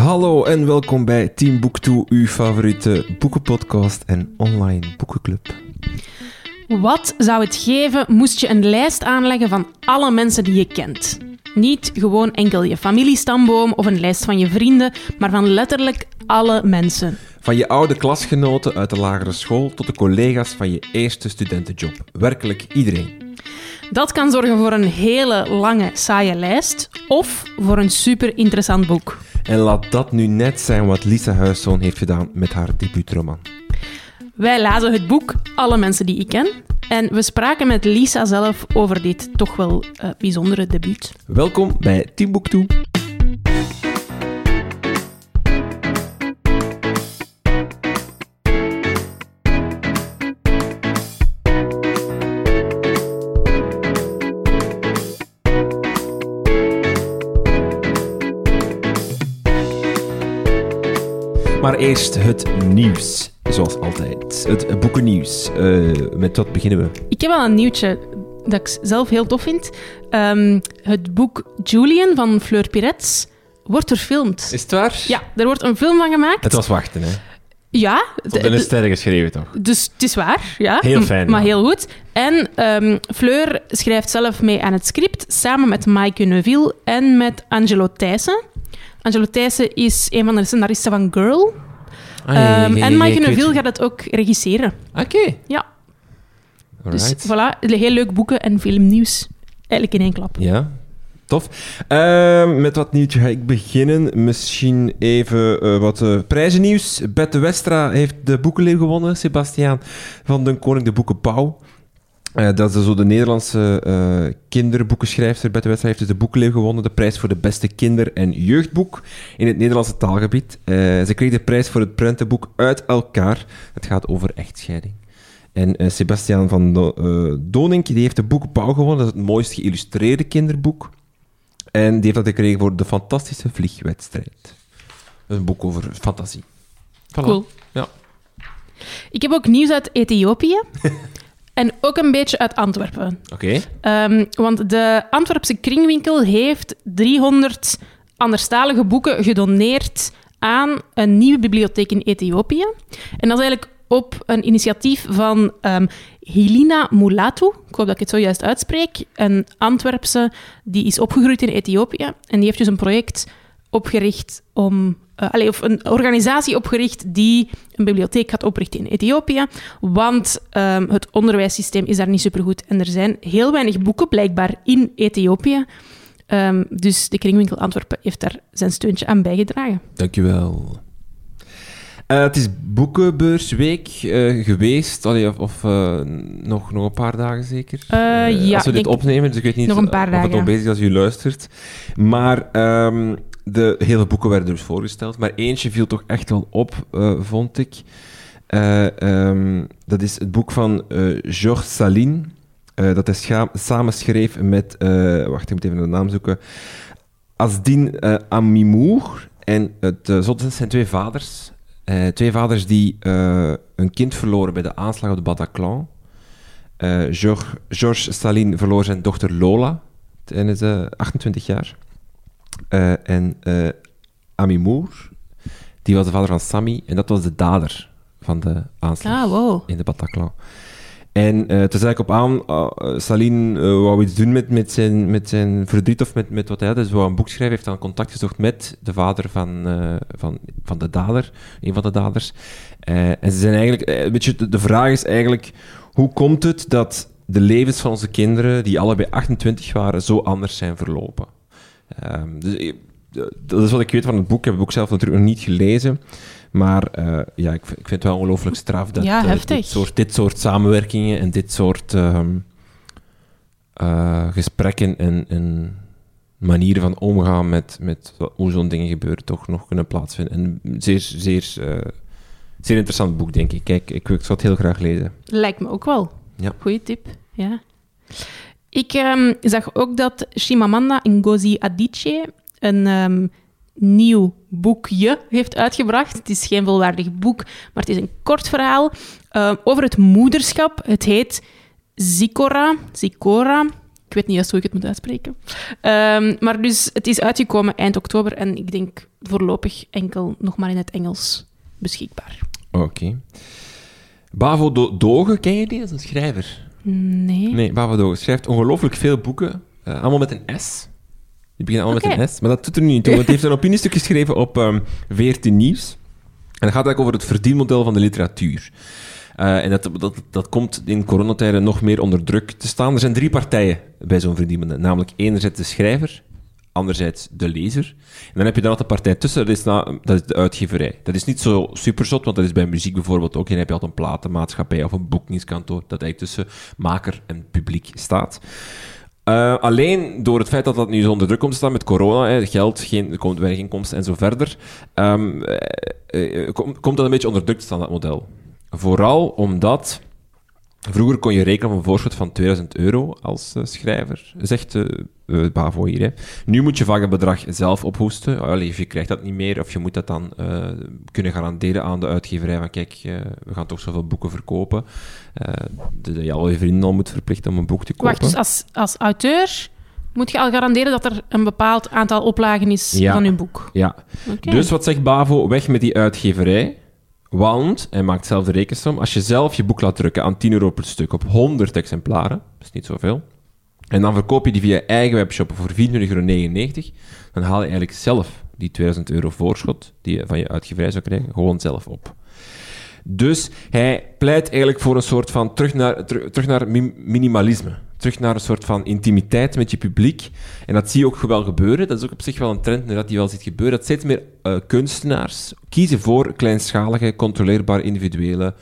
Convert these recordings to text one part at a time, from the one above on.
Hallo en welkom bij Team 2, uw favoriete boekenpodcast en online boekenclub. Wat zou het geven moest je een lijst aanleggen van alle mensen die je kent? Niet gewoon enkel je familiestamboom of een lijst van je vrienden, maar van letterlijk alle mensen. Van je oude klasgenoten uit de lagere school tot de collega's van je eerste studentenjob. Werkelijk iedereen. Dat kan zorgen voor een hele lange, saaie lijst of voor een super interessant boek. En laat dat nu net zijn wat Lisa Huiszoon heeft gedaan met haar debuutroman. Wij lazen het boek Alle mensen die ik ken. En we spraken met Lisa zelf over dit toch wel uh, bijzondere debuut. Welkom bij Team Book Maar eerst het nieuws, zoals altijd. Het boekennieuws. Uh, met wat beginnen we? Ik heb wel een nieuwtje dat ik zelf heel tof vind. Um, het boek Julian van Fleur Pirets wordt verfilmd. Is het waar? Ja, er wordt een film van gemaakt. Het was wachten, hè? Ja. Het is in de sterren geschreven, toch? Dus het is waar, ja. Heel fijn. Maar heel goed. En um, Fleur schrijft zelf mee aan het script, samen met Maaike Neuville en met Angelo Thijssen. Angelo Thijssen is een van de scenaristen van Girl. Ah, Um, ja, en Neuville gaat het ook regisseren. Oké. Ja, Alright. dus voilà. Heel leuk boeken en filmnieuws. Eigenlijk in één klap. Ja, tof. Ehm, met wat nieuwtje ga ik beginnen. Misschien even eh, wat eh, prijzennieuws. Bette Westra heeft de boekenleeuw gewonnen. Sebastiaan van den Koning de Boekenpauw. Eh, dat is zo de Nederlandse eh, kinderboekenschrijfster. Bette Westra heeft dus de boekenleeuw gewonnen. De prijs voor de beste kinder- en jeugdboek in het Nederlandse taalgebied. Eh, ze kreeg de prijs voor het prentenboek Uit Elkaar. Het gaat over echtscheiding. En eh, Sebastiaan van Do eh, Donink die heeft de boek Pauw gewonnen. Dat is het mooist geïllustreerde kinderboek. En die heeft dat gekregen voor de fantastische vliegwedstrijd. Dat is een boek over fantasie. Voilà. Cool. Ja. Ik heb ook nieuws uit Ethiopië. en ook een beetje uit Antwerpen. Oké. Um, want de Antwerpse Kringwinkel heeft 300 anderstalige boeken gedoneerd aan een nieuwe bibliotheek in Ethiopië. En dat is eigenlijk op een initiatief van um, Hilina Mulatu. Ik hoop dat ik het zojuist uitspreek. Een Antwerpse die is opgegroeid in Ethiopië. En die heeft dus een project opgericht om... Uh, allee, of een organisatie opgericht die een bibliotheek gaat oprichten in Ethiopië. Want um, het onderwijssysteem is daar niet supergoed. En er zijn heel weinig boeken blijkbaar in Ethiopië. Um, dus de Kringwinkel Antwerpen heeft daar zijn steuntje aan bijgedragen. Dankjewel. Uh, het is Boekenbeursweek uh, geweest, Allee, of, of uh, nog, nog een paar dagen zeker? Ja, als we dit opnemen, dus ik weet niet nog een paar of dagen. het al bezig is als u luistert. Maar um, de hele boeken werden dus voorgesteld, maar eentje viel toch echt wel op, vond ik. Um, dat is het boek van Georges Saline, dat hij samen schreef met, wacht, ik moet even de naam zoeken, Asdin Amimour. En het zijn twee vaders. Twee vaders die een kind verloren bij de aanslag op de Bataclan. Georges George Saline verloor zijn dochter Lola tijdens de 28 jaar. En Amimour, die was de vader van Sami, en dat was de dader van de aanslag ah, wow. in de Bataclan. En uh, het is eigenlijk op aan, uh, Saline uh, wou iets doen met, met, zijn, met zijn verdriet of met, met wat hij had. Dus wou een boek schrijven, heeft dan contact gezocht met de vader van, van, van de dader, een van de daders. en ze zijn eigenlijk, een beetje, de, de vraag is eigenlijk, hoe komt het dat de levens van onze kinderen, die allebei 28 waren, zo anders zijn verlopen? Um, dus, dat is wat ik weet van het boek. Ik heb het boek zelf natuurlijk nog niet gelezen. Maar uh, ja, ik, ik, vind het wel ongelooflijk straf dat ja, uh, heftig. dit, soort, dit soort samenwerkingen en dit soort um, uh, gesprekken en, en, manieren van omgaan met, met hoe zo'n dingen gebeuren toch nog kunnen plaatsvinden. En zeer, zeer, zeer interessant boek, denk ik. Kijk, ik, ik zou het heel graag lezen. Lijkt me ook wel. Ja. Goeie tip, ja. Ik um, zag ook dat Shimamanda Ngozi Adichie een um, nieuw boekje heeft uitgebracht. Het is geen volwaardig boek, maar het is een kort verhaal uh, over het moederschap. Het heet Zikora, Zikora Ik weet niet hoe ik het moet uitspreken. Ehm, maar dus, het is uitgekomen eind oktober en ik denk voorlopig enkel nog maar in het Engels beschikbaar. Oké. Bavo Do- Dogen, ken je een schrijver. Nee. Nee, Bavo Dogen schrijft ongelooflijk veel boeken. eh, allemaal met een S. Die beginnen allemaal met een S. Maar dat doet er nu niet toe, want hij heeft een opiniestuk geschreven op ehm 14 Nieuws. En dat gaat eigenlijk over het verdienmodel van de literatuur. Eh, en dat, dat, dat komt in coronatijden nog meer onder druk te staan. Er zijn drie partijen bij zo'n verdienmodel. Namelijk enerzijds de schrijver, anderzijds de lezer. En dan heb je dan altijd een partij tussen, dat is, na, dat is de uitgeverij. Dat is niet zo superzot, want dat is bij muziek bijvoorbeeld ook. En dan heb je altijd een platenmaatschappij of een boekingskantoor dat eigenlijk tussen maker en publiek staat. Eh, alleen door het feit dat dat nu zo onder druk komt te staan met corona, hè, geld, geen, komt weinig inkomsten en zo verder, ehm, eh, eh, kom- komt dat een beetje onder druk te staan, dat model. Vooral omdat vroeger kon je rekenen op een voorschot van 2000 euro als eh, schrijver, zegt eh eh, Bavo hier. Hè. Nu moet je vaak het bedrag zelf ophoesten. Allee, of je krijgt dat niet meer, of je moet dat dan kunnen garanderen aan de uitgeverij van kijk, we gaan toch zoveel boeken verkopen. Dat je al je vrienden al moet verplichten om een boek te kopen. Wacht, dus als, als auteur moet je al garanderen dat er een bepaald aantal oplagen is Ja. van je boek. Ja, dus wat zegt Bavo? Weg met die uitgeverij. Want, hij maakt zelf de rekensom, als je zelf je boek laat drukken aan 10 euro per stuk op 100 exemplaren, dat is niet zoveel, en dan verkoop je die via je eigen webshop voor 24,99 euro, dan haal je eigenlijk zelf die 2000 euro voorschot die je van je uitgeverij zou krijgen, gewoon zelf op. Dus hij pleit eigenlijk voor een soort van terug naar, ter- terug naar mi- minimalisme. Terug naar een soort van intimiteit met je publiek. En dat zie je ook wel gebeuren. Dat is ook op zich wel een trend dat je wel ziet gebeuren. Dat steeds meer eh, kunstenaars kiezen voor kleinschalige, controleerbare, individuele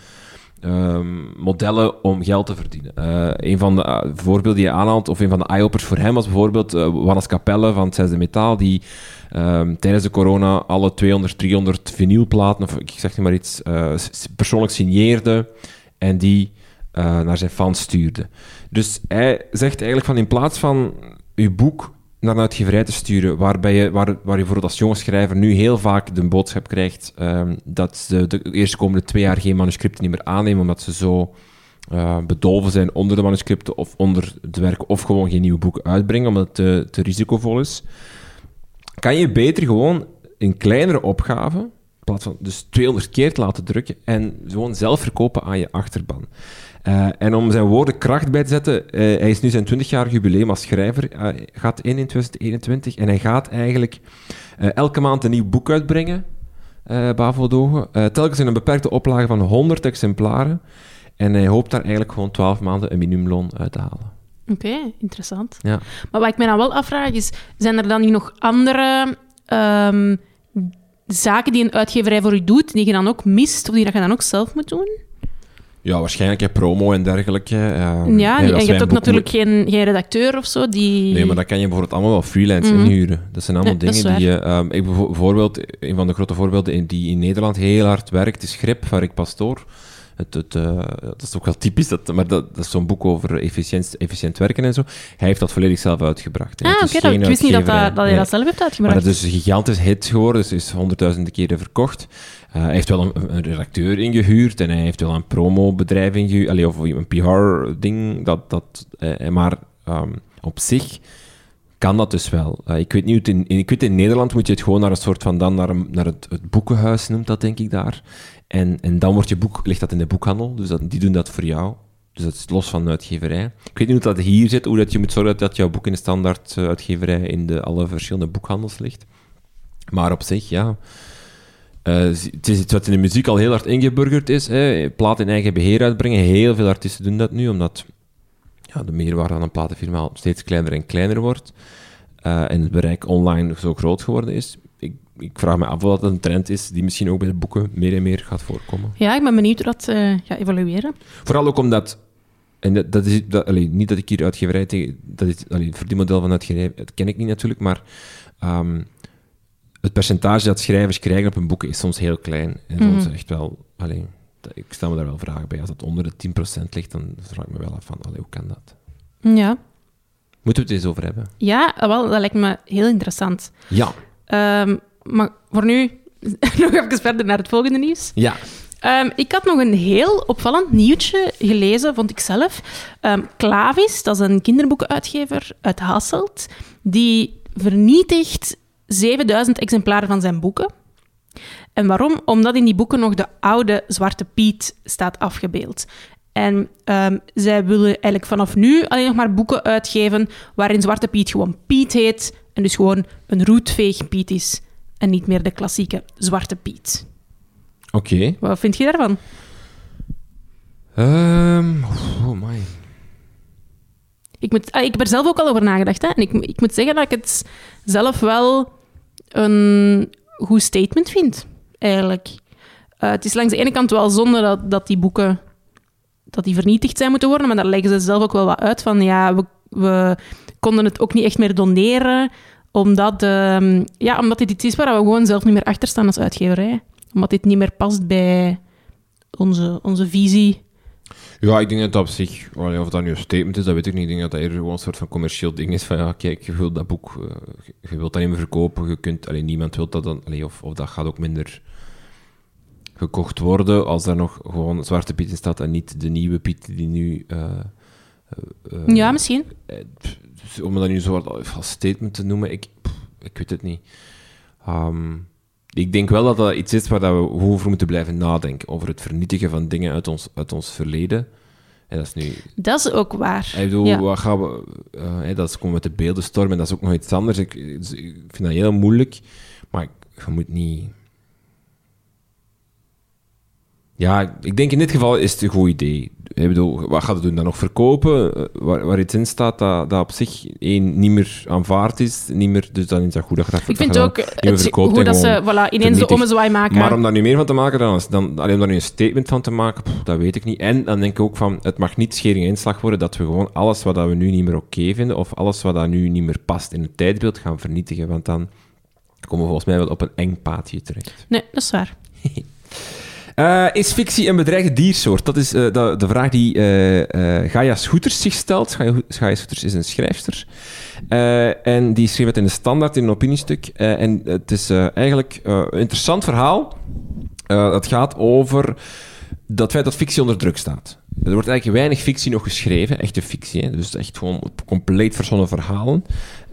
ehm, modellen om geld te verdienen. Eh, een van de eh, voorbeelden die je aanhaalt, of een van de eye-openers voor hem was bijvoorbeeld eh Wannes Capelle van het Zesde Metaal, die ehm, tijdens de corona alle 200, 300 vinylplaten, of ik zeg nu maar iets, persoonlijk signeerde en die naar zijn fans stuurde. Dus hij zegt eigenlijk van in plaats van je boek naar een uitgeverij te sturen, waarbij je, waar, waar je bijvoorbeeld als jonge schrijver nu heel vaak de boodschap krijgt ehm, dat ze de eerste komende twee jaar geen manuscripten meer aannemen, omdat ze zo eh, bedolven zijn onder de manuscripten of onder het werk, of gewoon geen nieuwe boeken uitbrengen, omdat het te, risicovol is, kan je beter gewoon een kleinere opgave, in plaats van dus 200 keer te laten drukken, en gewoon zelf verkopen aan je achterban. Eh, en om zijn woorden kracht bij te zetten, eh, hij is nu zijn 20-jarig jubileum als schrijver, eh, gaat in in 2021, en hij gaat eigenlijk elke maand een nieuw boek uitbrengen, Bavo Dogen, eh, telkens in een beperkte oplage van 100 exemplaren, en hij hoopt daar eigenlijk gewoon 12 maanden een minimumloon uit te halen. Oké, interessant. Ja. Maar wat ik me dan wel afvraag is, zijn er dan niet nog andere ehm, zaken die een uitgeverij voor u doet, die je dan ook mist, of die dat je dan ook zelf moet doen? Ja, waarschijnlijk hè, promo en dergelijke. eh, ja, en je hebt ook natuurlijk geen, geen redacteur of zo die... Nee, maar dat kan je bijvoorbeeld allemaal wel freelance Mhm. inhuren. Dat zijn allemaal Nee, dingen die je... ehm, ik bijvo- bijvoorbeeld, een van de grote voorbeelden die in Nederland heel hard werkt, is Grip van Rick Pastoor. Het, het, eh, dat is ook wel typisch, dat, maar dat, dat is zo'n boek over efficiënt, efficiënt werken en zo. Hij heeft dat volledig zelf uitgebracht. Ah, oké, geen ik wist niet dat, dat, dat hij Nee. dat zelf heeft Maar uitgebracht. dat is een gigantisch hit geworden, dus is honderdduizenden keren verkocht. Eh, hij heeft wel een, een redacteur ingehuurd en hij heeft wel een promobedrijf ingehuurd, allee, of een PR-ding, dat, dat, eh, maar ehm, op zich kan dat dus wel. Ik weet niet, in, ik weet in Nederland moet je het gewoon naar een soort van, dan naar, een, naar het, het boekenhuis noemt dat denk ik daar. En, en dan wordt je boek, ligt dat in de boekhandel, dus die doen dat voor jou. Dus dat is los van de uitgeverij. Ik weet niet hoe dat hier zit, hoe dat je moet zorgen dat, jouw boek in de standaard eh, uitgeverij in de, alle verschillende boekhandels ligt. Maar op zich, ja. Eh, het is iets wat in de muziek al heel hard ingeburgerd is. Hè. Plaat in eigen beheer uitbrengen. Heel veel artiesten doen dat nu, omdat ja, de meerwaarde van een platenfirma steeds kleiner en kleiner wordt. Eh, en het bereik online zo groot geworden is. Ik, vraag me af of dat een trend is die misschien ook bij de boeken meer en meer gaat voorkomen. Ja, ik ben benieuwd hoe dat eh, gaat evolueren. Vooral ook omdat, en dat, dat is, dat, allee, niet dat ik hier uitgeverij tegen, dat is, allee, het verdienmodel van uitgeverij, dat ken ik niet natuurlijk, maar ehm, het percentage dat schrijvers krijgen op hun boeken is soms heel klein. En soms Mhm. echt wel, allee, dat- ik stel me daar wel vragen bij. Als dat onder de 10% ligt, dan vraag ik me wel af van, allee, hoe kan dat? Ja, Moeten we het eens over hebben? ja wel, dat lijkt me heel interessant. Ja. Ehm, maar voor nu nog even verder naar het volgende nieuws. Ja. Ehm, ik had nog een heel opvallend nieuwtje gelezen, vond ik zelf. Ehm, Clavis, dat is een kinderboekenuitgever uit Hasselt, die vernietigt 7000 exemplaren van zijn boeken. En waarom? Omdat in die boeken nog de oude Zwarte Piet staat afgebeeld. En ehm, zij willen eigenlijk vanaf nu alleen nog maar boeken uitgeven waarin Zwarte Piet gewoon Piet heet en dus gewoon een roetveeg Piet is en niet meer de klassieke Zwarte Piet. Oké. Wat vind je daarvan? Ehm, oh my. Ik, moet, ah, ik heb er zelf ook al over nagedacht. Hè? En ik, ik moet zeggen dat ik het zelf wel een goed statement vind, eigenlijk. Uh, het is langs de ene kant wel zonde dat, dat die boeken dat die vernietigd zijn moeten worden, maar daar leggen ze zelf ook wel wat uit van ja, we, we konden het ook niet echt meer doneren, omdat, uh, ja, omdat dit iets is waar we gewoon zelf niet meer achter staan als uitgeverij. Omdat dit niet meer past bij onze, onze visie ja, ik denk dat dat op zich, of dat nu een statement is, dat weet ik niet. Ik denk dat dat eerder gewoon een soort van commercieel ding is. Van ja, kijk, je wilt dat boek, uh, je wilt dat niet meer verkopen, je kunt, alleen niemand wil dat dan, allee, of, of dat gaat ook minder gekocht worden als er nog gewoon Zwarte Piet in staat en niet de nieuwe Piet die nu... Uh, uh, ja, misschien. om dat nu zo als statement te noemen, ik, ik weet het niet. Um, ik denk wel dat dat iets is waar dat we over moeten blijven nadenken. Over het vernietigen van dingen uit ons, uit ons verleden. En dat is nu... Dat is ook waar. Ik bedoel, ja. wat gaan we... Uh, dat is gewoon met de beeldenstorm en dat is ook nog iets anders. Ik, ik vind dat heel moeilijk. Maar je moet niet... Ja, ik denk in dit geval is het een goed idee. Ik bedoel, wat gaat het doen? Dan nog verkopen? Eh, waar, waar iets in staat dat, dat op zich één, niet meer aanvaard is. Niet meer, dus dan is dat goed dat je dat Ik vind ook het verkoopt hoe dat ze voilà, ineens de ommezwaai maken. Maar om daar nu meer van te maken, dan, dan alleen om daar nu een statement van te maken, dat weet ik niet. En dan denk ik ook van, het mag niet schering inslag worden dat we gewoon alles wat we nu niet meer oké vinden, of alles wat dat nu niet meer past in het tijdbeeld, gaan vernietigen. Want dan komen we volgens mij wel op een eng paadje terecht. Nee, dat is waar. Uh, is fictie een bedreigde diersoort? Dat is uh, de, de, vraag die uh, Gaia Schoeters zich stelt. Gaia, Gaia is een schrijfster. en die schreef het in de standaard in een opiniestuk. en het is eigenlijk een interessant verhaal. het gaat over dat feit dat fictie onder druk staat. Er wordt eigenlijk weinig fictie nog geschreven, echte fictie. Hè? Dus echt gewoon compleet verzonnen verhalen.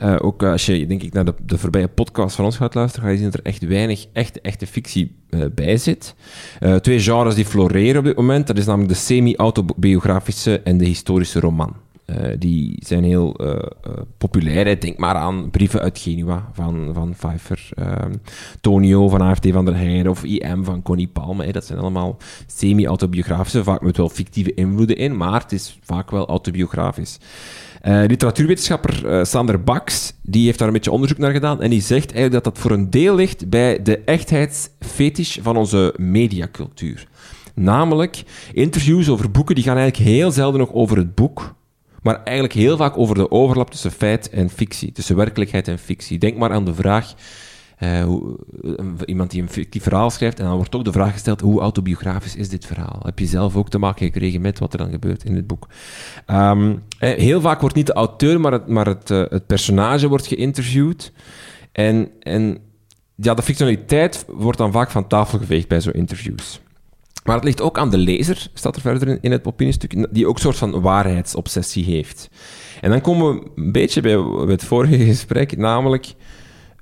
Uh, ook als je, denk ik, naar de, de voorbije podcast van ons gaat luisteren, ga je zien dat er echt weinig echte, echte fictie uh, bij zit. Uh, twee genres die floreren op dit moment, dat is namelijk de semi-autobiografische en de historische roman. Uh, die zijn heel uh, populair. Denk maar aan brieven uit Genua van, van Pfeiffer, ehm, Tonio van AFT van der Heijden of IM van Connie Palme. Dat zijn allemaal semi-autobiografische, vaak met wel fictieve invloeden in, maar het is vaak wel autobiografisch. literatuurwetenschapper Sander Baks die heeft daar een beetje onderzoek naar gedaan en die zegt eigenlijk dat dat voor een deel ligt bij de echtheidsfetish van onze mediacultuur. Namelijk, interviews over boeken die gaan eigenlijk heel zelden nog over het boek, maar eigenlijk heel vaak over de overlap tussen feit en fictie, tussen werkelijkheid en fictie. Denk maar aan de vraag, uh, hoe, iemand die een fictief verhaal schrijft, en dan wordt ook de vraag gesteld, hoe autobiografisch is dit verhaal? Heb je zelf ook te maken gekregen met wat er dan gebeurt in het boek? Um, heel vaak wordt niet de auteur, maar het, maar het, het personage wordt geïnterviewd. En, en ja, de fictionaliteit wordt dan vaak van tafel geveegd bij zo'n interviews. Maar het ligt ook aan de lezer, staat er verder in, het opiniestuk, die ook een soort van waarheidsobsessie heeft. En dan komen we een beetje bij het vorige gesprek, namelijk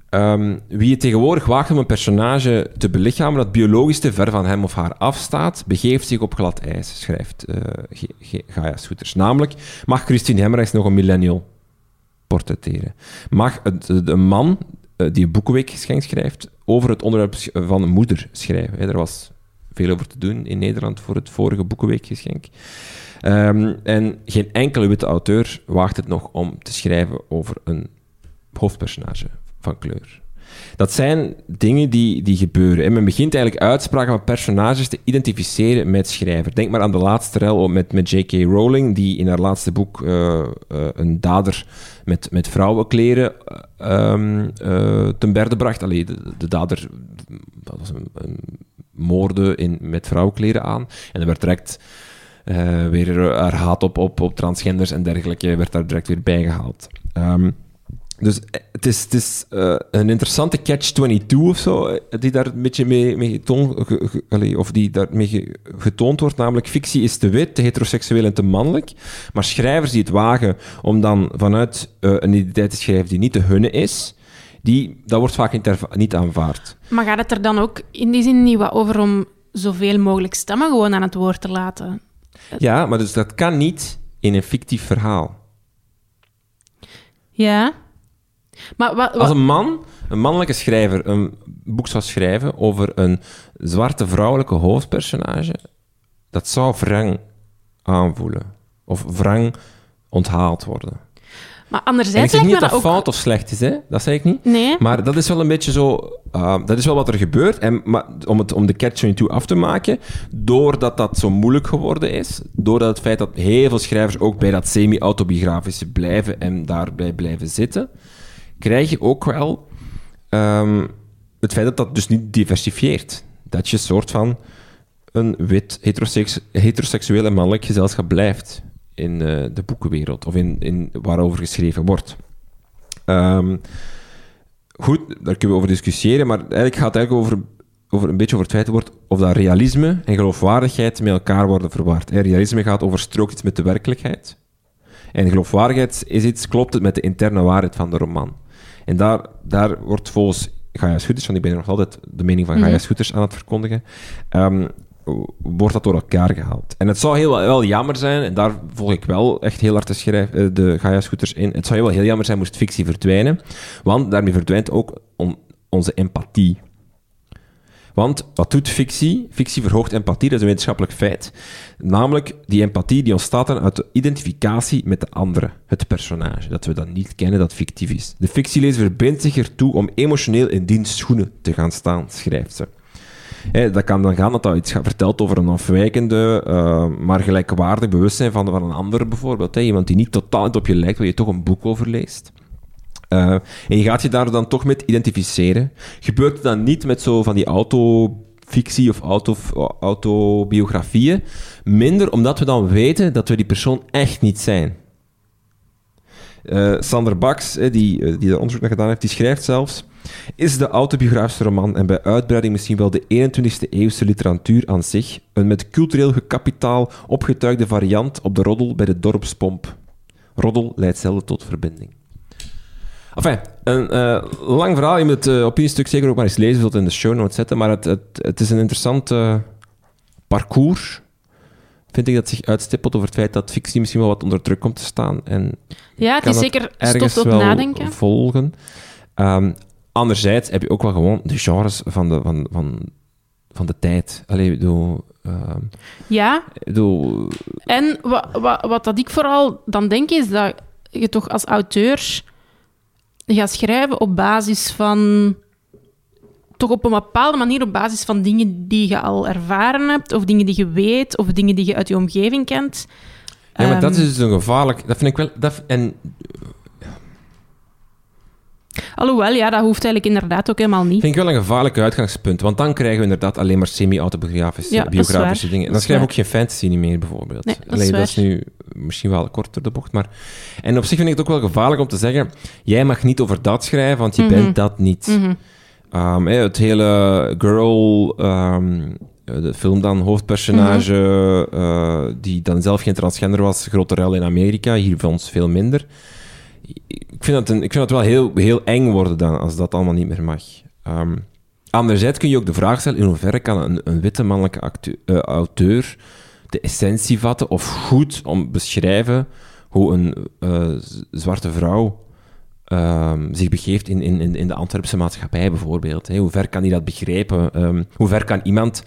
um, wie het tegenwoordig waagt om een personage te belichamen dat biologisch te ver van hem of haar afstaat, begeeft zich op glad ijs, schrijft uh, Gaia Soeters. Namelijk, mag Christine Hemmerichs nog een millennial portretteren? Mag een man uh, die een boekenweekgeschenk schrijft over het onderwerp van moeder schrijven? Er was veel over te doen in Nederland voor het vorige Boekenweekgeschenk. Um, en geen enkele witte auteur waagt het nog om te schrijven over een hoofdpersonage van kleur. Dat zijn dingen die, die gebeuren. En men begint eigenlijk uitspraken van personages te identificeren met schrijver. Denk maar aan de laatste rel met, met J.K. Rowling, die in haar laatste boek uh, uh, een dader met, met vrouwenkleren uh, ten berde bracht. Allee, de, de dader dat was een, een moorden in, met vrouwenkleren aan. En er werd direct uh, weer haar haat op, op, op transgenders en dergelijke werd daar direct weer bijgehaald. Um, Dus eh, het is, het is eh, een interessante catch-22 of zo, eh, die daar een beetje mee, mee getoond, of die getoond wordt. Namelijk, fictie is te wit, te heteroseksueel en te mannelijk. Maar schrijvers die het wagen om dan vanuit eh, een identiteit te schrijven die niet de hunne is, die, dat wordt vaak niet, niet aanvaard. Maar gaat het er dan ook in die zin niet wat over om zoveel mogelijk stemmen gewoon aan het woord te laten? Ja, maar dus dat kan niet in een fictief verhaal. Ja. Maar wat, Als een man, een mannelijke schrijver, een boek zou schrijven over een zwarte vrouwelijke hoofdpersonage, dat zou wrang aanvoelen. Of wrang onthaald worden. Maar ik anderzijds lijkt niet me dat dat dat ook... fout of slecht is, hè? dat zeg ik niet. Nee. Maar dat is wel een beetje zo... uh, dat is wel wat er gebeurt. En, maar om, het, om de catch-22 af te maken, doordat dat zo moeilijk geworden is, doordat het feit dat heel veel schrijvers ook bij dat semi-autobiografische blijven en daarbij blijven zitten, krijg je ook wel ehm, het feit dat dat dus niet diversifieert. Dat je een soort van een wit, heteroseks, heteroseksueel en mannelijk gezelschap blijft in eh, de boekenwereld, of in, in waarover geschreven wordt. Ehm, goed, daar kunnen we over discussiëren, maar eigenlijk gaat het eigenlijk over, over een beetje over het feit wordt of dat realisme en geloofwaardigheid met elkaar worden verward. Hè, Realisme gaat over strookt iets met de werkelijkheid. En geloofwaardigheid is iets, klopt het met de interne waarheid van de roman. En daar, daar wordt volgens Gaia Schutters, want ik ben nog altijd de mening van Gaia Schutters aan het verkondigen, ehm, wordt dat door elkaar gehaald. En het zou heel, wel jammer zijn, en daar volg ik wel echt heel hard de, schrijf, eh, de Gaia-scooters in, het zou wel heel jammer zijn moest fictie verdwijnen, want daarmee verdwijnt ook on- onze empathie. Want wat doet fictie? Fictie verhoogt empathie, dat is een wetenschappelijk feit. Namelijk, die empathie die ontstaat dan uit de identificatie met de andere, het personage. Dat we dat niet kennen, dat fictief is. De fictielezer verbindt zich ertoe om emotioneel in diens schoenen te gaan staan, schrijft ze. Hè, dat kan dan gaan dat dat iets vertelt over een afwijkende, eh, maar gelijkwaardig bewustzijn van, van een ander bijvoorbeeld. Iemand die niet totaal niet op je lijkt, waar je toch een boek over leest. Eh, en je gaat je daar dan toch mee identificeren. Gebeurt het dan niet met zo van die autofictie of auto, autobiografieën? Minder omdat we dan weten dat we die persoon echt niet zijn. Eh, Sander Baks, die, die daar onderzoek naar gedaan heeft, die schrijft zelfs... Is de autobiografische roman en bij uitbreiding misschien wel de 21e eeuwse literatuur aan zich een met cultureel gekapitaal opgetuigde variant op de roddel bij de dorpspomp? Roddel leidt zelden tot verbinding. Enfin, een eh, lang verhaal. Je moet het uh, opiniestuk zeker ook maar eens lezen. zult in de show notes zetten. Maar het, het, het is een interessant eh, parcours. Vind ik dat zich uitstippelt over het feit dat fictie misschien wel wat onder druk komt te staan. En Ja, het is zeker stof tot nadenken. volgen. Ehm, anderzijds heb je ook wel gewoon de genres van de, van, van, van de tijd. Allee, ik bedoel, ehm, Ja, bedoel, en wat, wat, wat dat ik vooral dan denk is dat je toch als auteur gaat schrijven op basis van... Toch op een bepaalde manier op basis van dingen die je al ervaren hebt, of dingen die je weet, of dingen die je uit je omgeving kent. Ja, maar dat Ehm, is dus een gevaarlijk... Dat vind ik wel... Dat, en Alhoewel, ja, dat hoeft eigenlijk inderdaad ook helemaal niet. vind ik wel een gevaarlijk uitgangspunt. Want dan krijgen we inderdaad alleen maar semi-autobiografische Ja, biografische dingen. Dan is schrijf ik waar. ook geen fantasy niet meer, bijvoorbeeld. Nee, dat is dat nu misschien wel kort door de bocht, maar... En op zich vind ik het ook wel gevaarlijk om te zeggen... Jij mag niet over dat schrijven, want je Mhm. bent dat niet. Mhm. Ehm, het hele girl, ehm, eh, de film dan, hoofdpersonage, Mhm. eh, die dan zelf geen transgender was, grote rel in Amerika, hier voor ons veel minder. Ik vind het, een, ik vind het wel heel, heel eng worden dan, als dat allemaal niet meer mag. Ehm, anderzijds kun je ook de vraag stellen, in hoeverre kan een, een witte mannelijke eh, auteur de essentie vatten of goed om beschrijven hoe een eh, zwarte vrouw ehm, zich begeeft in, in, in- de Antwerpse maatschappij bijvoorbeeld. Hè. Hoe ver kan hij dat begrijpen? Ehm, hoe ver kan iemand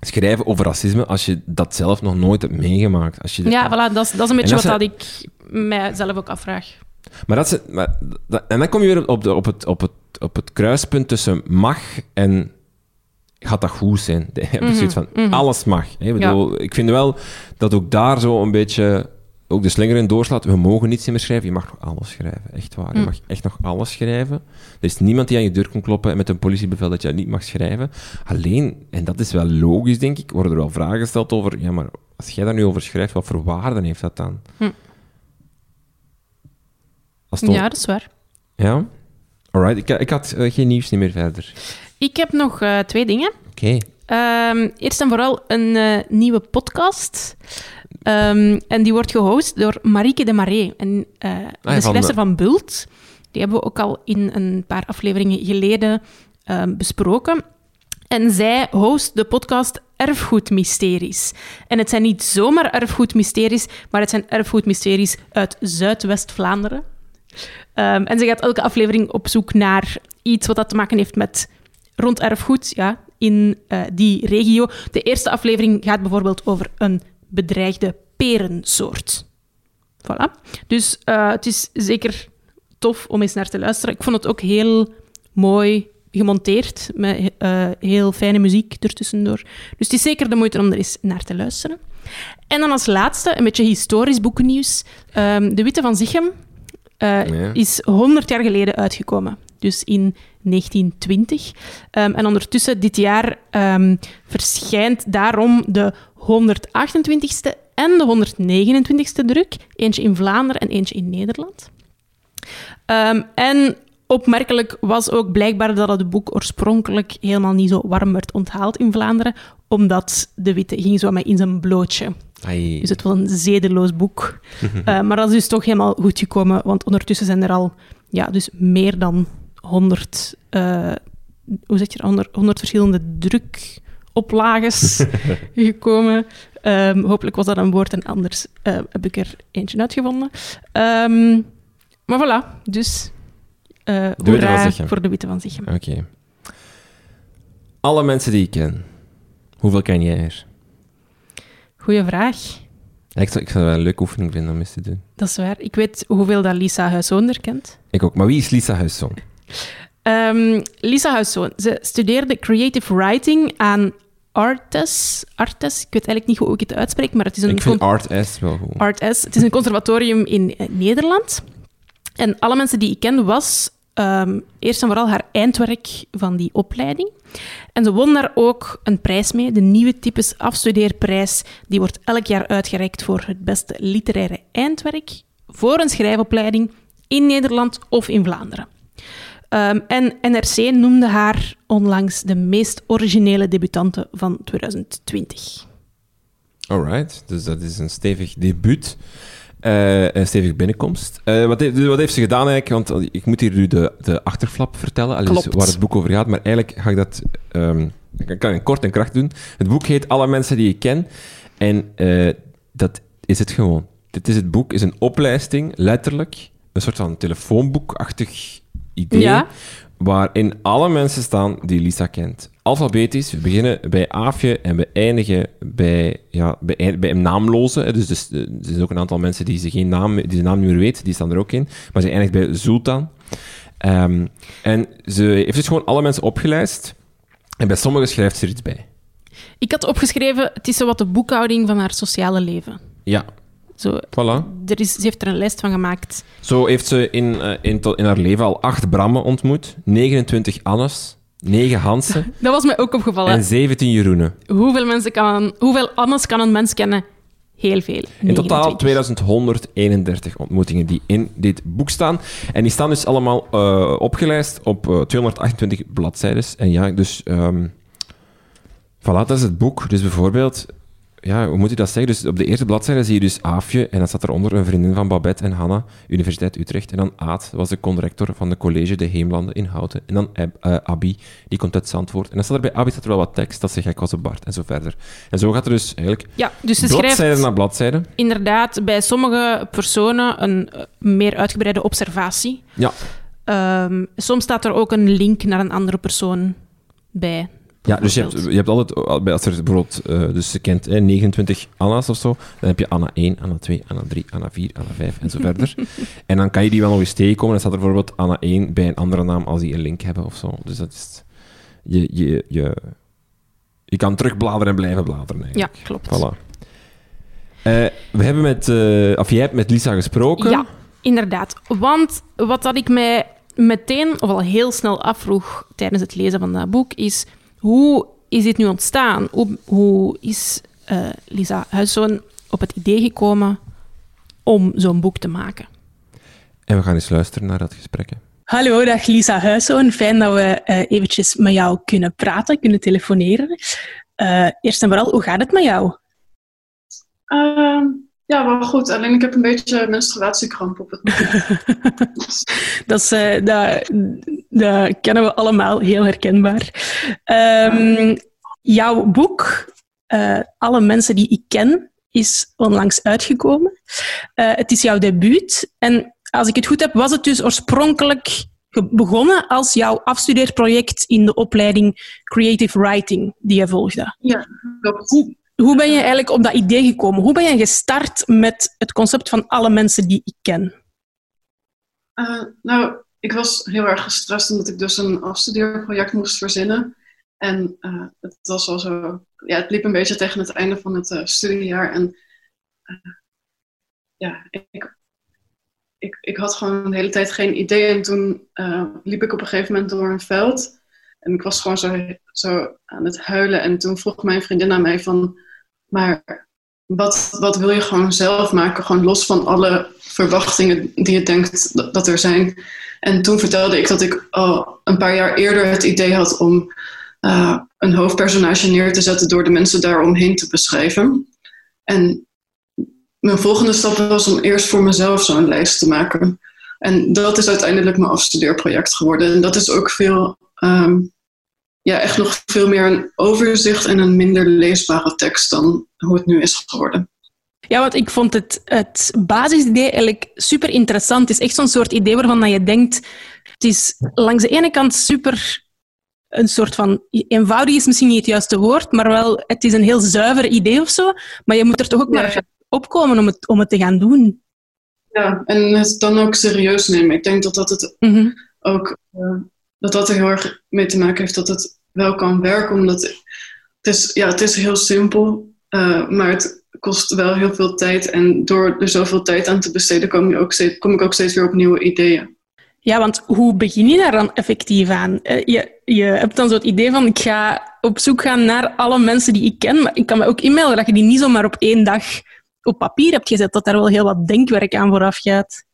schrijven over racisme als je dat zelf nog nooit hebt meegemaakt? Als je Ja, voilà, dat is, dat is een beetje dat wat is- dat ik mijzelf ook afvraag. Maar dat is, maar, dat- en dan kom je weer op, de, op, het, op, het, op het kruispunt tussen mag en gaat dat goed zijn? Je hebt Mhm, zoiets van, mhm. alles mag. Hè? Ik, bedoel, ik vind wel dat ook daar zo een beetje ook de slinger in doorslaat. We mogen niets meer schrijven. Je mag nog alles schrijven, echt waar. Je Mm. mag echt nog alles schrijven. Er is niemand die aan je deur komt kloppen met een politiebevel dat je dat niet mag schrijven. Alleen, en dat is wel logisch, denk ik, worden er wel vragen gesteld over, ja, maar als jij daar nu over schrijft, wat voor waarde heeft dat dan? Ja, dat is waar. Ja? Alright, ik, ik had eh, geen nieuws niet meer verder. Ik heb nog eh, twee dingen. Oké. Ehm, eerst en vooral een eh, nieuwe podcast. Ehm, en die wordt gehost door Marieke de Marais, en, eh, Ah, van van Bult. Die hebben we ook al in een paar afleveringen geleden ehm, besproken. En zij host de podcast Erfgoedmysteries. En het zijn niet zomaar erfgoedmysteries, maar het zijn erfgoedmysteries uit Zuidwest-Vlaanderen. Ehm, en ze gaat elke aflevering op zoek naar iets wat dat te maken heeft met rond erfgoed ja, in eh, die regio. De eerste aflevering gaat bijvoorbeeld over een bedreigde perensoort. Voilà. Dus eh, het is zeker tof om eens naar te luisteren. Ik vond het ook heel mooi gemonteerd, met eh, heel fijne muziek ertussendoor. Dus het is zeker de moeite om er eens naar te luisteren. En dan als laatste, een beetje historisch boekennieuws. Ehm, de Witte van Zichem eh, is 100 jaar geleden uitgekomen. Dus in 1920. Ehm, en ondertussen, dit jaar, ehm, verschijnt daarom de 128ste en de 129ste druk. Eentje in Vlaanderen en eentje in Nederland. Ehm, en opmerkelijk was ook blijkbaar dat het boek oorspronkelijk helemaal niet zo warm werd onthaald in Vlaanderen, omdat de witte ging zo met in zijn blootje. Ai. Dus het was een zedeloos boek. Eh, maar dat is dus toch helemaal goed gekomen, want ondertussen zijn er al ja, dus meer dan 100, eh, hoe zeg je, dat? 100, 100 verschillende drukoplages gekomen. Ehm, hopelijk was dat een woord en anders eh, heb ik er eentje uitgevonden. Ehm, maar voilà, dus hoera voor de Witte van Zichem. Oké. Alle mensen die ik ken, hoeveel ken jij er? Goeie vraag. Ja, ik, zou, ik zou het wel een leuke oefening vinden om eens te doen. Dat is waar. Ik weet hoeveel dat Lisa Huishoonder kent. Ik ook. Maar wie is Lisa Huisson? Ehm, Lisa Huiszoon, ze studeerde creative writing aan Artes. Artes, ik weet eigenlijk niet hoe ik het uitspreek, maar het is een Ik vind wel goed. Artes. Het is een conservatorium in Nederland. En alle mensen die ik ken was ehm, eerst en vooral haar eindwerk van die opleiding. En ze won daar ook een prijs mee, de Nieuwe Types Afstudeerprijs. Die wordt elk jaar uitgereikt voor het beste literaire eindwerk voor een schrijfopleiding in Nederland of in Vlaanderen. Ehm, en NRC noemde haar onlangs de meest originele debutante van 2020. Alright, dus dat is een stevig debuut. Eh, een stevige binnenkomst. Eh, wat, heeft, wat heeft ze gedaan eigenlijk? Want ik moet hier nu de, de achterflap vertellen, allee, dus waar het boek over gaat. Maar eigenlijk ga ik dat... ik kan in kort en kracht doen. Het boek heet Alle mensen die ik ken. En eh, dat is het gewoon. Dit is het boek, is een oplijsting, letterlijk. Een soort van telefoonboekachtig idee. Ja. Waarin alle mensen staan die Lisa kent. Alfabetisch, we beginnen bij Aafje en we eindigen bij, ja, bij, bij een naamloze. Dus, dus, er zijn ook een aantal mensen die ze geen naam, die zijn naam niet meer weet, die staan er ook in. Maar ze eindigt bij Sultan. Ehm, en ze heeft dus gewoon alle mensen opgelijst. En bij sommigen schrijft ze er iets bij. Ik had opgeschreven, het is zo wat de boekhouding van haar sociale leven. Ja, Zo, voilà. er is, ze heeft er een lijst van gemaakt. Zo heeft ze in, eh, in, in haar leven al acht Brammen ontmoet, 29 Annes, 9 Hansen Dat was mij ook opgevallen. en 17 Jeroenen. Hoeveel, mensen kan hoeveel Annes kan een mens kennen? Heel veel. In totaal 29. 2131 ontmoetingen die in dit boek staan. En die staan dus allemaal eh, opgelijst op eh, 228 bladzijden. En ja, dus... ehm voilà, dat is het boek. Dus bijvoorbeeld... Ja, hoe moet je dat zeggen? Dus op de eerste bladzijde zie je dus Aafje. En dan staat eronder een vriendin van Babette en Hanna, Universiteit Utrecht. En dan Aad, was de conrector van de college De Heemlanden in Houten. En dan Ab- eh, Abi, die komt uit Zandvoort. En dan staat er bij Abi staat er wel wat tekst, dat ze gek was op Bart. En zo verder. En zo gaat er dus eigenlijk Ja, dus ze schrijft bladzijde na bladzijde. inderdaad bij sommige personen een eh, meer uitgebreide observatie. Ja, Ehm, soms staat er ook een link naar een andere persoon bij. Ja, dus je hebt, je hebt altijd, bij- als er bijvoorbeeld, eh, dus je kent hè, 29 Anna's of zo, dan heb je Anna 1, Anna 2, Anna 3, Anna 4, Anna 5 en zo verder. en dan kan je die wel nog eens tegenkomen. Dan staat er bijvoorbeeld Anna 1 bij een andere naam als die een link hebben of zo. Dus dat is, je, je, je, je kan terugbladeren en blijven bladeren Ja, klopt. Voilà. Eh, we hebben met, eh, of jij hebt met Lisa gesproken. Ja, inderdaad. Want wat dat ik mij meteen, of al heel snel afvroeg tijdens het lezen van dat boek, is hoe is dit nu ontstaan? Hoe, hoe is eh, Lisa Huiszoon op het idee gekomen om zo'n boek te maken? En we gaan eens luisteren naar dat gesprek. hè. Hallo, dag Lisa Huiszoon. Fijn dat we uh, eventjes met jou kunnen praten, kunnen telefoneren. Uh, eerst en vooral, hoe gaat het met jou? Uh, ja, wel goed. Alleen ik heb een beetje menstruatiekramp op het moment. dat, is, uh, dat, dat, kennen we allemaal, heel herkenbaar. Um, jouw boek, Alle mensen die ik ken, is onlangs uitgekomen. het is jouw debuut. En als ik het goed heb, was het dus oorspronkelijk begonnen als jouw afstudeerproject in de opleiding Creative Writing die je volgde. Ja, klopt. Hoe, hoe ben je eigenlijk op dat idee gekomen? Hoe ben je gestart met het concept van alle mensen die ik ken? Uh, nou, ik was heel erg gestrest omdat ik dus een afstudeerproject moest verzinnen. En uh, het was al zo, ja, het liep een beetje tegen het einde van het uh, studiejaar. En ja, ik ik, ik had gewoon de hele tijd geen idee. En toen liep ik op een gegeven moment door een veld. En ik was gewoon zo, zo aan het huilen. En toen vroeg mijn vriendin aan mij van... Maar wat, wat wil je gewoon zelf maken? Gewoon los van alle verwachtingen die je denkt dat, er zijn. En toen vertelde ik dat ik al een paar jaar eerder het idee had om... Uh, een hoofdpersonage neer te zetten door de mensen daaromheen te beschrijven. En mijn volgende stap was om eerst voor mezelf zo'n lijst te maken. En dat is uiteindelijk mijn afstudeerproject geworden. En dat is ook veel, ehm, ja, echt nog veel meer een overzicht en een minder leesbare tekst dan hoe het nu is geworden. Ja, want ik vond het, het basisidee eigenlijk super interessant. Het is echt zo'n soort idee waarvan je denkt, het is langs de ene kant super een soort van eenvoudig is misschien niet het juiste woord, maar wel het is een heel zuiver idee of zo. Maar je moet er toch ook maar opkomen om het, om het te gaan doen. Ja, en het dan ook serieus nemen. Ik denk dat dat het mhm. ook uh, dat dat er heel erg mee te maken heeft dat het wel kan werken. Omdat het is, ja, het is heel simpel, uh, maar het kost wel heel veel tijd. En door er zoveel tijd aan te besteden, kom, je ook steeds, kom ik ook steeds weer op nieuwe ideeën. Ja, want hoe begin je daar dan effectief aan? Uh, je, je hebt dan zo het idee van, ik ga op zoek gaan naar alle mensen die ik ken, maar ik kan me ook inmelden dat je die niet zomaar op één dag op papier hebt gezet, dat daar wel heel wat denkwerk aan vooraf gaat.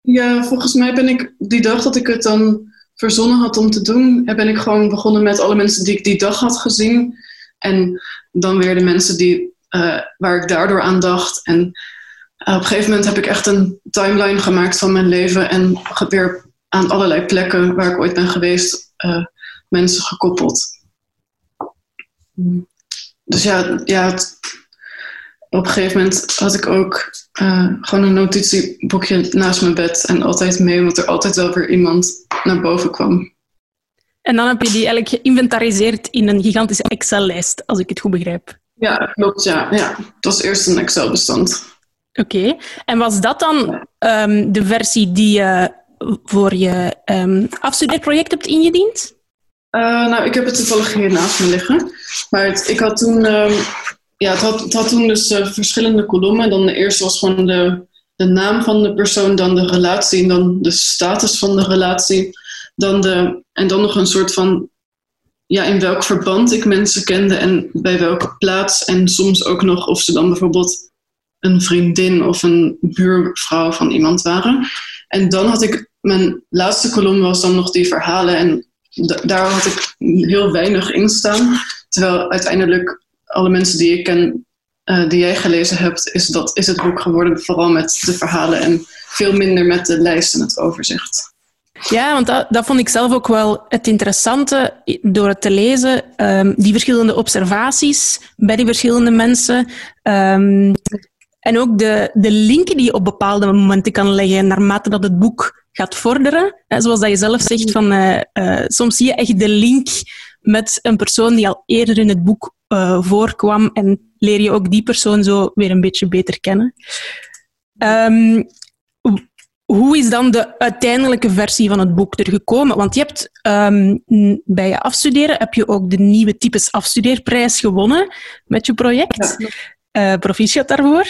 Ja, volgens mij ben ik die dag dat ik het dan verzonnen had om te doen, ben ik gewoon begonnen met alle mensen die ik die dag had gezien. En dan weer de mensen die, uh, waar ik daardoor aan dacht. En uh, op een gegeven moment heb ik echt een timeline gemaakt van mijn leven en weer aan allerlei plekken waar ik ooit ben geweest, mensen gekoppeld. Dus ja, ja het, op een gegeven moment had ik ook uh, gewoon een notitieboekje naast mijn bed en altijd mee, omdat er altijd wel weer iemand naar boven kwam. En dan heb je die eigenlijk geïnventariseerd in een gigantische Excel-lijst, als ik het goed begrijp. Ja, klopt. Ja. Ja. Het was eerst een Excel-bestand. Oké. En was dat dan um, de versie die je voor je um, afstudeerproject hebt ingediend? Uh, nou, ik heb het toevallig hier naast me liggen. Maar het, ik had toen um, ja, het had, toen dus uh, verschillende kolommen. Dan de eerste was gewoon de, de naam van de persoon, dan de relatie en dan de status van de relatie. Dan de, en dan nog een soort van ja, in welk verband ik mensen kende en bij welke plaats. En soms ook nog of ze dan bijvoorbeeld een vriendin of een buurvrouw van iemand waren. En dan had ik, mijn laatste kolom was dan nog die verhalen. En daar had ik heel weinig in staan. Terwijl uiteindelijk alle mensen die ik ken, uh, die jij gelezen hebt, is, dat, is het boek geworden. Vooral met de verhalen en veel minder met de lijst en het overzicht. Ja, want dat, dat vond ik zelf ook wel het interessante door het te lezen. Um, die verschillende observaties bij die verschillende mensen. Um, en ook de, de linken die je op bepaalde momenten kan leggen naarmate dat het boek gaat vorderen. zoals dat je zelf zegt, van, uh, uh, soms zie je echt de link met een persoon die al eerder in het boek uh, voorkwam en leer je ook die persoon zo weer een beetje beter kennen. Um, hoe is dan de uiteindelijke versie van het boek er gekomen? Want je hebt um, bij je afstuderen heb je ook de nieuwe types afstudeerprijs gewonnen met je project. Ja. Uh, proficiat daarvoor.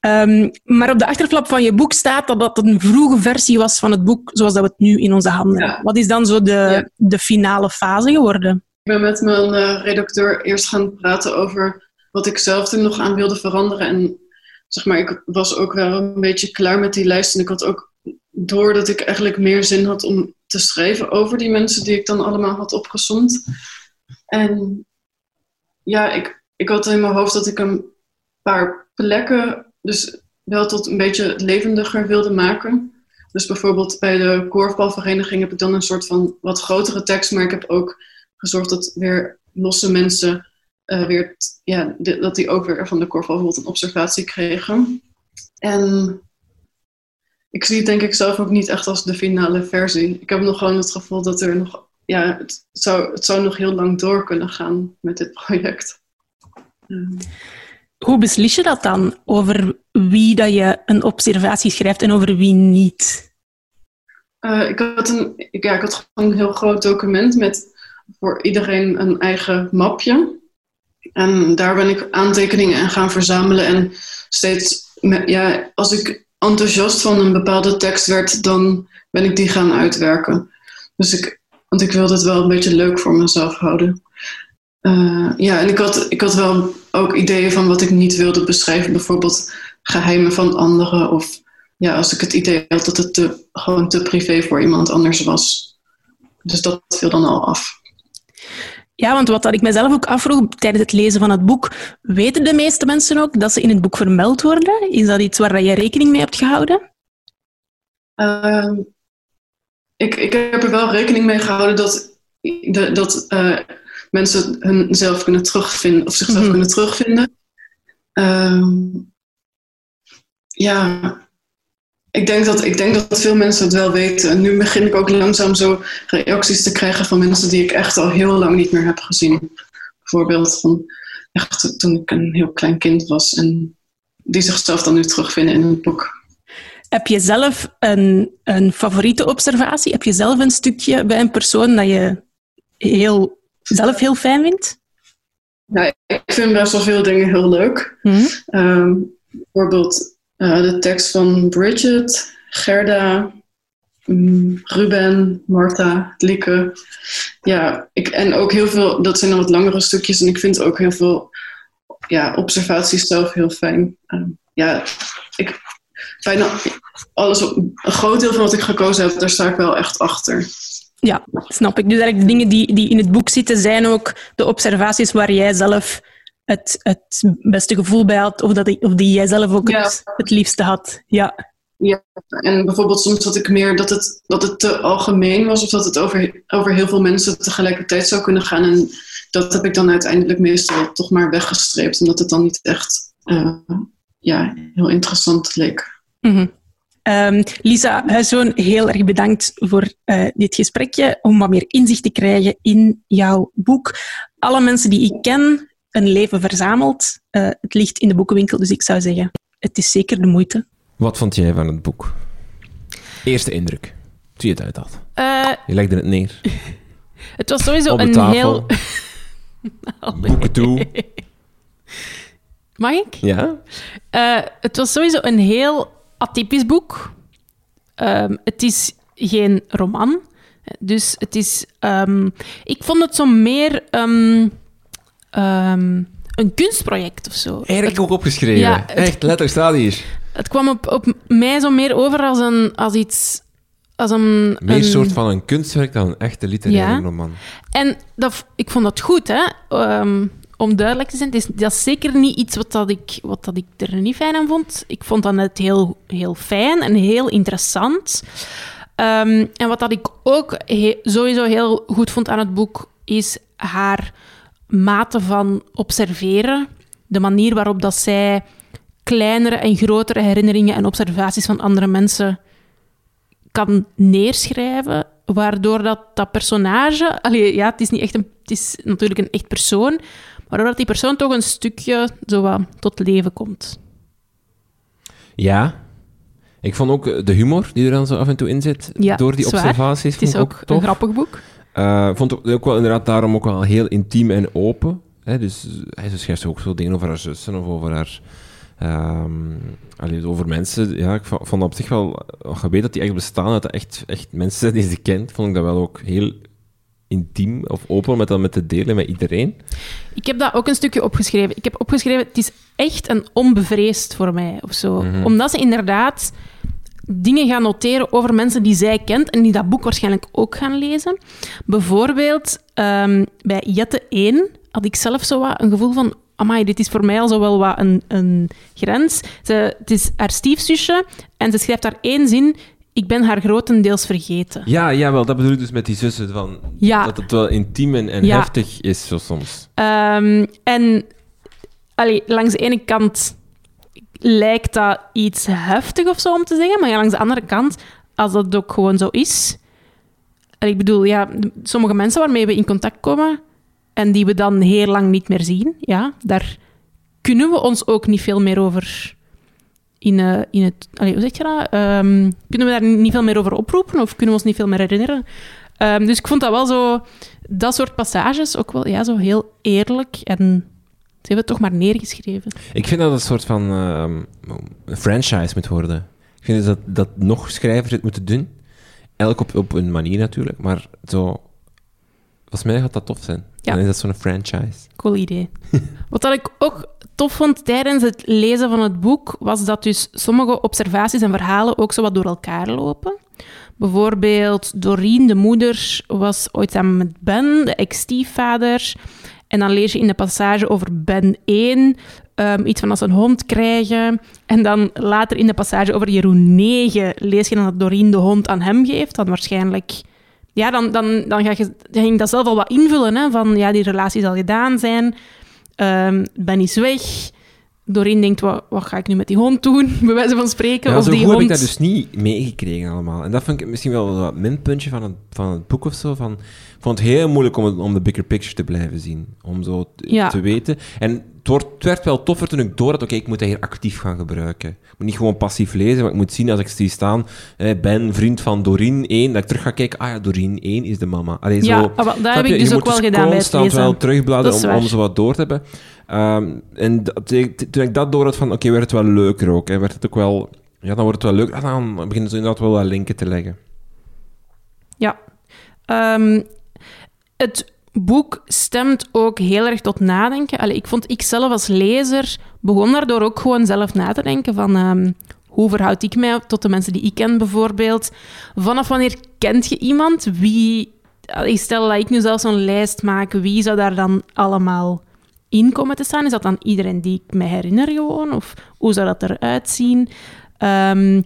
Um, maar op de achterflap van je boek staat dat dat een vroege versie was van het boek zoals dat we het nu in onze handen hebben. Wat is dan zo de, ja. de finale fase geworden? Met mijn uh, redacteur eerst gaan praten over wat ik zelf er nog aan wilde veranderen. En zeg maar, ik was ook wel een beetje klaar met die lijst. En ik had ook door dat ik eigenlijk meer zin had om te schrijven over die mensen die ik dan allemaal had opgezond. En ja, ik, ik had in mijn hoofd dat ik een paar plekken dus wel tot een beetje levendiger wilde maken. Dus bijvoorbeeld bij de korfbalvereniging heb ik dan een soort van wat grotere tekst, maar ik heb ook gezorgd dat weer losse mensen uh, weer, ja, dat die ook weer van de korfbal bijvoorbeeld een observatie kregen. En ik zie het denk ik zelf ook niet echt als de finale versie. Ik heb nog gewoon het gevoel dat er nog, ja, het zou, het zou nog heel lang door kunnen gaan met dit project. Um. Hoe beslis je dat dan, over wie dat je een observatie schrijft en over wie niet? Uh, ik, had een, ik, ja, ik had gewoon een heel groot document met voor iedereen een eigen mapje. En daar ben ik aantekeningen in gaan verzamelen. En steeds, ja, als ik enthousiast van een bepaalde tekst werd, dan ben ik die gaan uitwerken. Dus ik, want ik wilde het wel een beetje leuk voor mezelf houden. Uh, ja, en ik had, ik had wel ook ideeën van wat ik niet wilde beschrijven. Bijvoorbeeld geheimen van anderen. Of ja, als ik het idee had dat het gewoon te privé voor iemand anders was. Dus dat viel dan al af. Ja, want wat dat ik mezelf ook afvroeg tijdens het lezen van het boek, weten de meeste mensen ook dat ze in het boek vermeld worden? Is dat iets waar je rekening mee hebt gehouden? Uh, ik, ik heb er wel rekening mee gehouden dat, dat uh, mensen hunzelf kunnen terugvinden of zichzelf mm kunnen terugvinden. Uh, ja, ik denk, dat, ik denk dat veel mensen het wel weten. En nu begin ik ook langzaam zo reacties te krijgen van mensen die ik echt al heel lang niet meer heb gezien. Bijvoorbeeld van echt toen ik een heel klein kind was en die zichzelf dan nu terugvinden in het boek. Heb je zelf een, een favoriete observatie? Heb je zelf een stukje bij een persoon dat je heel, zelf heel fijn vindt? Ja, ik vind best wel veel dingen heel leuk. Mm -hmm. bijvoorbeeld uh, de tekst van Bridget, Gerda, um, Ruben, Marta, Lieke. Ja, ik, en ook heel veel, dat zijn dan wat langere stukjes en ik vind ook heel veel ja, observaties zelf heel fijn. Uh, ja, ik, bijna alles, een groot deel van wat ik gekozen heb, daar sta ik wel echt achter. Ja, snap ik. Dus eigenlijk de dingen die, die in het boek zitten, zijn ook de observaties waar jij zelf het, het beste gevoel bij had, of, dat die, of die jij zelf ook het, het liefste had. Ja. Ja, en bijvoorbeeld soms had ik meer dat het, dat het te algemeen was, of dat het over, over heel veel mensen tegelijkertijd zou kunnen gaan. En dat heb ik dan uiteindelijk meestal toch maar weggestreept, omdat het dan niet echt uh, ja, heel interessant leek. Mm -hmm. Um, Lisa Huiszoon, heel erg bedankt voor uh, dit gesprekje, om wat meer inzicht te krijgen in jouw boek. Alle mensen die ik ken, een leven verzameld. Uh, het ligt in de boekenwinkel, dus ik zou zeggen, het is zeker de moeite. Wat vond jij van het boek? Eerste indruk, toen je het uit had. Uh, je legde het neer. het was sowieso een heel... Boeken toe. Mag ik? Ja. Uh, het was sowieso een heel atypisch boek. Um, het is geen roman. Dus het is... Um, ik vond het zo meer... Um, um, een kunstproject of zo. Eigenlijk ook opgeschreven. Ja, het, Echt, letterlijk staat hier. Het kwam op, op mij zo meer over als, een, als iets... Als een, meer een soort van een kunstwerk dan een echte literaire ja. roman. En dat, ik vond dat goed, hè. Um, om duidelijk te zijn, is, dat is zeker niet iets wat, dat ik, wat dat ik er niet fijn aan vond. Ik vond dat net heel, heel fijn en heel interessant. Um, en wat dat ik ook he, sowieso heel goed vond aan het boek, is haar mate van observeren. De manier waarop dat zij kleinere en grotere herinneringen en observaties van andere mensen kan neerschrijven, waardoor dat, dat personage... Allee, ja, het is, niet echt een, het is natuurlijk een echt persoon, waardoor dat die persoon toch een stukje zo wat tot leven komt. Ja. Ik vond ook de humor die er dan zo af en toe in zit, ja, door die observaties. Het is ook, ook een grappig boek. Uh, vond het ook wel inderdaad daarom ook wel heel intiem en open. Hè? Dus hij schrijft ook veel dingen over haar zussen of over haar... Um, allee, over mensen, ja, ik vond dat op zich wel... Je weet dat die echt bestaan, dat dat echt, echt mensen zijn die ze kent, vond ik dat wel ook heel intiem of open met dat met te delen met iedereen. Ik heb dat ook een stukje opgeschreven. Ik heb opgeschreven, het is echt een onbevreesd voor mij, of zo. Mm -hmm. Omdat ze inderdaad dingen gaan noteren over mensen die zij kent en die dat boek waarschijnlijk ook gaan lezen. Bijvoorbeeld ehm, bij Jette 1 had ik zelf zo wat een gevoel van amai, dit is voor mij al zo wel wat een, een grens. Ze, het is haar stiefzusje en ze schrijft daar één zin ik ben haar grotendeels vergeten. Ja, jawel, dat bedoel ik dus met die zussen. Van, Ja. Dat het wel intiem en, en Ja. heftig is, zo soms. Ehm, en allee, langs de ene kant lijkt dat iets heftig of zo om te zeggen, maar ja, langs de andere kant, als dat ook gewoon zo is. En ik bedoel, ja, sommige mensen waarmee we in contact komen en die we dan heel lang niet meer zien, ja, daar kunnen we ons ook niet veel meer over in, eh, in het... Allee, hoe zeg je dat? Ehm, kunnen we daar niet veel meer over oproepen of kunnen we ons niet veel meer herinneren? Ehm, dus ik vond dat wel zo... Dat soort passages ook wel ja, zo heel eerlijk en... Ze hebben het toch maar neergeschreven. Ik vind dat het een soort van ehm, franchise moet worden. Ik vind dus dat, dat nog schrijvers het moeten doen. Elk op, op een manier natuurlijk, maar zo... Volgens mij gaat dat tof zijn. Ja. Dan is dat zo'n franchise. Cool idee. Wat dat ik ook tof vond tijdens het lezen van het boek, was dat dus sommige observaties en verhalen ook zo wat door elkaar lopen. Bijvoorbeeld Doreen, de moeder, was ooit samen met Ben, de ex-stiefvader. En dan lees je in de passage over Ben 1 ehm, iets van als een hond krijgen. En dan later in de passage over Jeroen 9 lees je dan dat Doreen de hond aan hem geeft. Dan waarschijnlijk... Ja, dan, dan, dan, ga je, ging dat zelf al wat invullen. Hè, van ja, die relatie zal gedaan zijn. Ehm, ben is weg. Doreen denkt, wat, wat ga ik nu met die hond doen? Bij wijze van spreken. Ja, of zo die goed hond... heb ik dat dus niet meegekregen allemaal. En dat vind ik misschien wel een minpuntje van het, van het boek of zo. Van, ik vond het heel moeilijk om, het- om de bigger picture te blijven zien. Om zo Ja. te weten. En het, wordt, het werd wel toffer toen ik door had, oké, ik moet dat hier actief gaan gebruiken. Ik moet niet gewoon passief lezen, maar ik moet zien als ik zie staan, eh, ben vriend van Doreen 1, dat ik terug ga kijken, ah ja, Doreen 1 is de mama. Allee, Ja, zo, ah, dat heb je? ik dus ook wel gedaan bij het constant lezen. wel terugbladeren om, zo wat door te hebben. Ehm, en toen ik dat door had van, oké, werd het wel leuker ook. Hè, werd het ook wel... Ja, dan wordt het wel leuk. Ah, dan beginnen ze inderdaad wel wat linken te leggen. Ja. Ehm, het boek stemt ook heel erg tot nadenken. Allee, ik vond ik zelf als lezer begon daardoor ook gewoon zelf na te denken van ehm, hoe verhoud ik mij tot de mensen die ik ken bijvoorbeeld. Vanaf wanneer kent je iemand? Wie, stel dat ik nu zelf zo'n lijst maak, wie zou daar dan allemaal in komen te staan? Is dat dan iedereen die ik me herinner gewoon? Of hoe zou dat eruit zien? Ehm,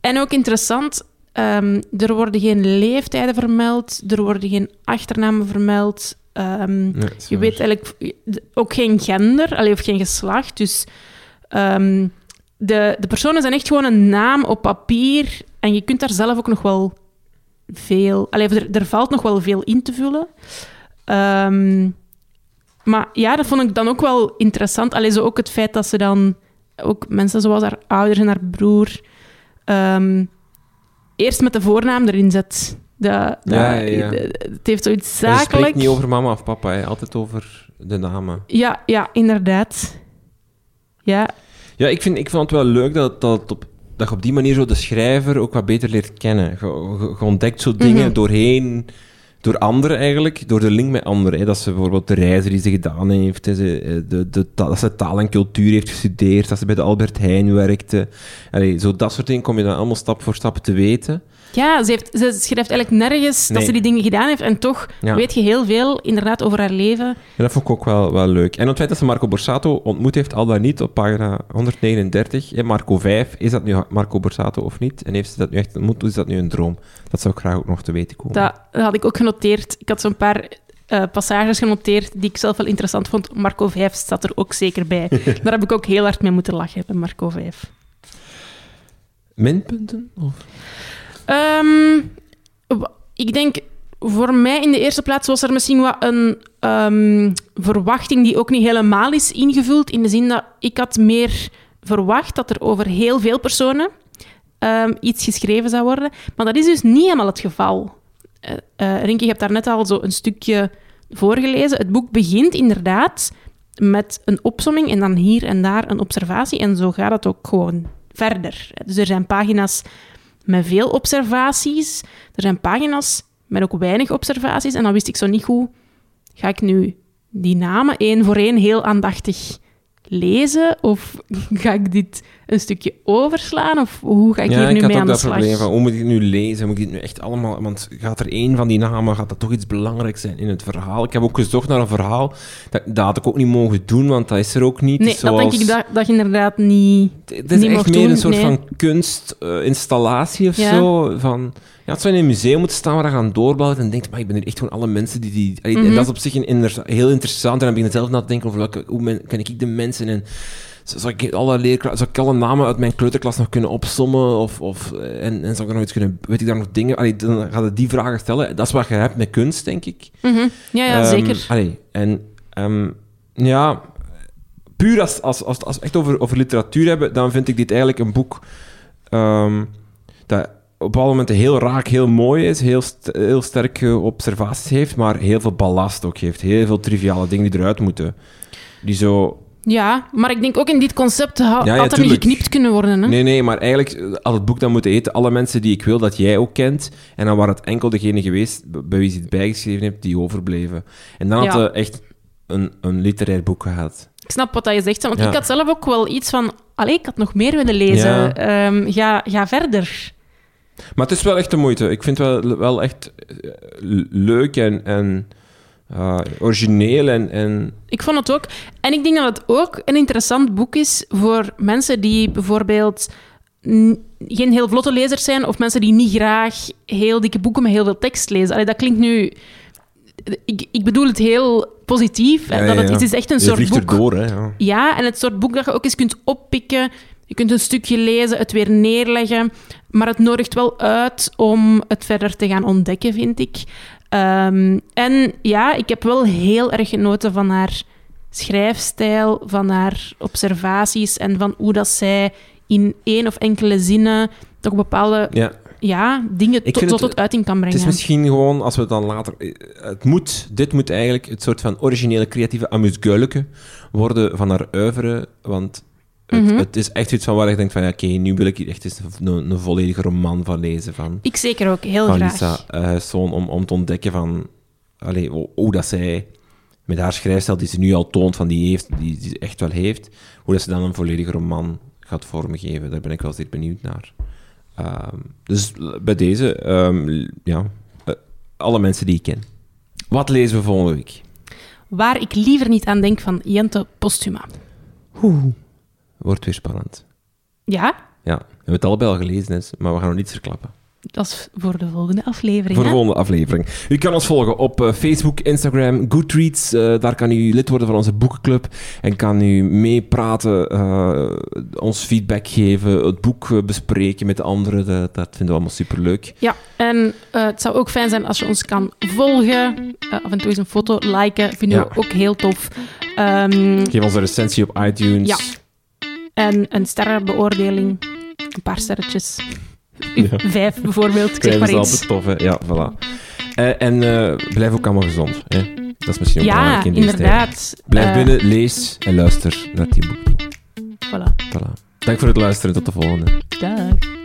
en ook interessant, ehm, er worden geen leeftijden vermeld, er worden geen achternamen vermeld. Ehm, Nee, je weet eigenlijk ook geen gender, allee, of geen geslacht. Dus de, de personen zijn echt gewoon een naam op papier. En je kunt daar zelf ook nog wel veel... Allee, er, er valt nog wel veel in te vullen. Maar ja, dat vond ik dan ook wel interessant. Allee, zo ook het feit dat ze dan... Ook mensen zoals haar ouders en haar broer... ehm, eerst met de voornaam erin zet. De, de- Ja, ja, ja. de- het heeft zoiets En Ze spreekt zakelijk... niet over mama of papa, hè. altijd over de namen. Ja, ja, inderdaad. Ja, Ja, ik, vind, ik vond het wel leuk dat, dat, het op, dat je op die manier zo de schrijver ook wat beter leert kennen. Je ontdekt zo dingen Mhm. doorheen, door anderen eigenlijk, door de link met anderen. Hè. Dat ze bijvoorbeeld de reizen die ze gedaan heeft, hè, ze, eh, de, dat ze taal en cultuur heeft gestudeerd, dat ze bij de Albert Heijn werkte. Zo dat soort dingen kom je dan allemaal stap voor stap te weten. Ja ze, heeft, ze schrijft eigenlijk nergens dat ze die dingen gedaan heeft. En toch Ja. weet je heel veel inderdaad over haar leven. En dat vond ik ook wel, wel leuk. En het feit dat ze Marco Borsato ontmoet heeft, al dan niet, op pagina 139. Hè, Marco 5, is dat nu Marco Borsato of niet? En heeft ze dat nu echt ontmoet, of is dat nu een droom? Dat zou ik graag ook nog te weten komen. Dat, dat had ik ook genoteerd. Ik had zo'n paar eh, passages genoteerd die ik zelf wel interessant vond. Marco 5 staat er ook zeker bij. Daar heb ik ook heel hard mee moeten lachen, bij Marco 5. Minpunten? Of? Ehm, ik denk, voor mij in de eerste plaats was er misschien wat een ehm, verwachting die ook niet helemaal is ingevuld. In de zin dat ik had meer verwacht dat er over heel veel personen ehm, iets geschreven zou worden. Maar dat is dus niet helemaal het geval. Eh, Rinke, je hebt daar net al zo een stukje voorgelezen. Het boek begint inderdaad met een opsomming en dan hier en daar een observatie. En zo gaat het ook gewoon verder. Dus er zijn pagina's met veel observaties. Er zijn pagina's met ook weinig observaties. En dan wist ik zo niet hoe ga ik nu die namen één voor één heel aandachtig lezen? Of ga ik dit een stukje overslaan? Of hoe ga ik ja, hier ik nu had mee ook aan de dat slag? probleem van hoe moet ik het nu lezen? Moet ik dit nu echt allemaal... Want gaat er één van die namen, gaat dat toch iets belangrijks zijn in het verhaal? Ik heb ook gezocht naar een verhaal. Dat, dat had ik ook niet mogen doen, want dat is er ook niet. Nee, dat denk ik dat, dat je inderdaad niet... Het is niet echt meer doen, een soort nee. van kunstinstallatie of Ja. zo. Van, ja, het zou in een museum moeten staan waar je aan doorbladert en denkt, maar ik ben hier echt gewoon alle mensen die... die allee, Mhm. En dat is op zich een, heel interessant. En dan begin je zelf na te denken over welke, hoe men, ken ik de mensen en... Zou ik, alle leerkla- zou ik alle namen uit mijn kleuterklas nog kunnen opsommen? Of, of, en, en zou ik er nog iets kunnen... Weet ik daar nog dingen... Allee, dan ga je die vragen stellen. Dat is wat je hebt met kunst, denk ik. Mhm. Ja, ja, Ehm, zeker. allee, en ehm, ja, puur als, als, als, als we echt over, over literatuur hebben, dan vind ik dit eigenlijk een boek ehm, dat op bepaalde momenten heel raak, heel mooi is, heel, st- heel sterke observaties heeft, maar heel veel ballast ook heeft. Heel veel triviale dingen die eruit moeten. Die zo... Ja, maar ik denk ook in dit concept ha- Ja, ja, had er geknipt kunnen worden. Hè? Nee, nee, maar eigenlijk eh, had het boek dan moeten heten Alle mensen die ik wil dat jij ook kent. En dan waren het enkel degene geweest bij wie je het bijgeschreven hebt, die overbleven. En dan had Ja. je echt een, een literair boek gehad. Ik snap wat dat je zegt, want ik had zelf ook wel iets van... Allee, ik had nog meer willen lezen. Ja. Ehm, ga, ga verder. Maar het is wel echt de moeite. Ik vind het wel, wel echt eh, leuk en, en origineel en, en Ik vond het ook. En ik denk dat het ook een interessant boek is voor mensen die bijvoorbeeld geen heel vlotte lezers zijn of mensen die niet graag heel dikke boeken met heel veel tekst lezen. Allee, dat klinkt nu... Ik, ik bedoel het heel positief. Ja, dat het, ja. het is echt een je soort boek... erdoor, hè. Ja, en het soort boek dat je ook eens kunt oppikken. Je kunt een stukje lezen, het weer neerleggen. Maar het nodigt wel uit om het verder te gaan ontdekken, vind ik. Ehm, en ja, ik heb wel heel erg genoten van haar schrijfstijl, van haar observaties en van hoe dat zij in één of enkele zinnen toch bepaalde Ja. ja, dingen tot, het- tot uiting kan Het brengen. is misschien gewoon, als we het dan later... eh, Het moet, dit moet eigenlijk het soort van originele, creatieve amusguileke worden van haar oeuvre, want het, Mhm. het is echt iets van waar ik denk van, ja, oké, nu wil ik hier echt eens een, een volledige roman van lezen van, Ik zeker ook, heel van graag. Lisa Soon, om, om te ontdekken van, allee, hoe, hoe dat zij met haar schrijfstijl die ze nu al toont, van die, heeft, die, die ze echt wel heeft, hoe dat ze dan een volledige roman gaat vormgeven. Daar ben ik wel zeer benieuwd naar. Ehm, dus bij deze, ehm, ja, eh, alle mensen die ik ken. Wat lezen we volgende week? Waar ik liever niet aan denk van Jente Postuma. Wordt weer spannend. Ja, Ja, we hebben het allebei al gelezen, dus, maar we gaan nog niets verklappen. dat is voor de volgende aflevering. Voor de hè? volgende aflevering. U kan ons volgen op eh, Facebook, Instagram, Goodreads. Eh, daar kan u lid worden van onze boekenclub en kan u meepraten, eh, ons feedback geven, het boek bespreken met de anderen. Dat, dat vinden we allemaal superleuk. Ja, en het zou ook fijn zijn als je ons kan volgen. Af en toe eens een foto liken, vinden Ja. we ook heel tof. Ehm, Geef ons een recensie op iTunes. Ja. En een sterrenbeoordeling. Een paar sterretjes. Ja. Vijf bijvoorbeeld, ik zeg maar ze iets. tof, hè? Ja, voilà. Eh, en eh, blijf ook allemaal gezond. Hè? Dat is misschien ook Ja, belangrijk in deze tijd. inderdaad. Blijf Eh, binnen, lees en luister naar die boek. Voilà. Voilà. Dank voor het luisteren. Tot de volgende. Dag.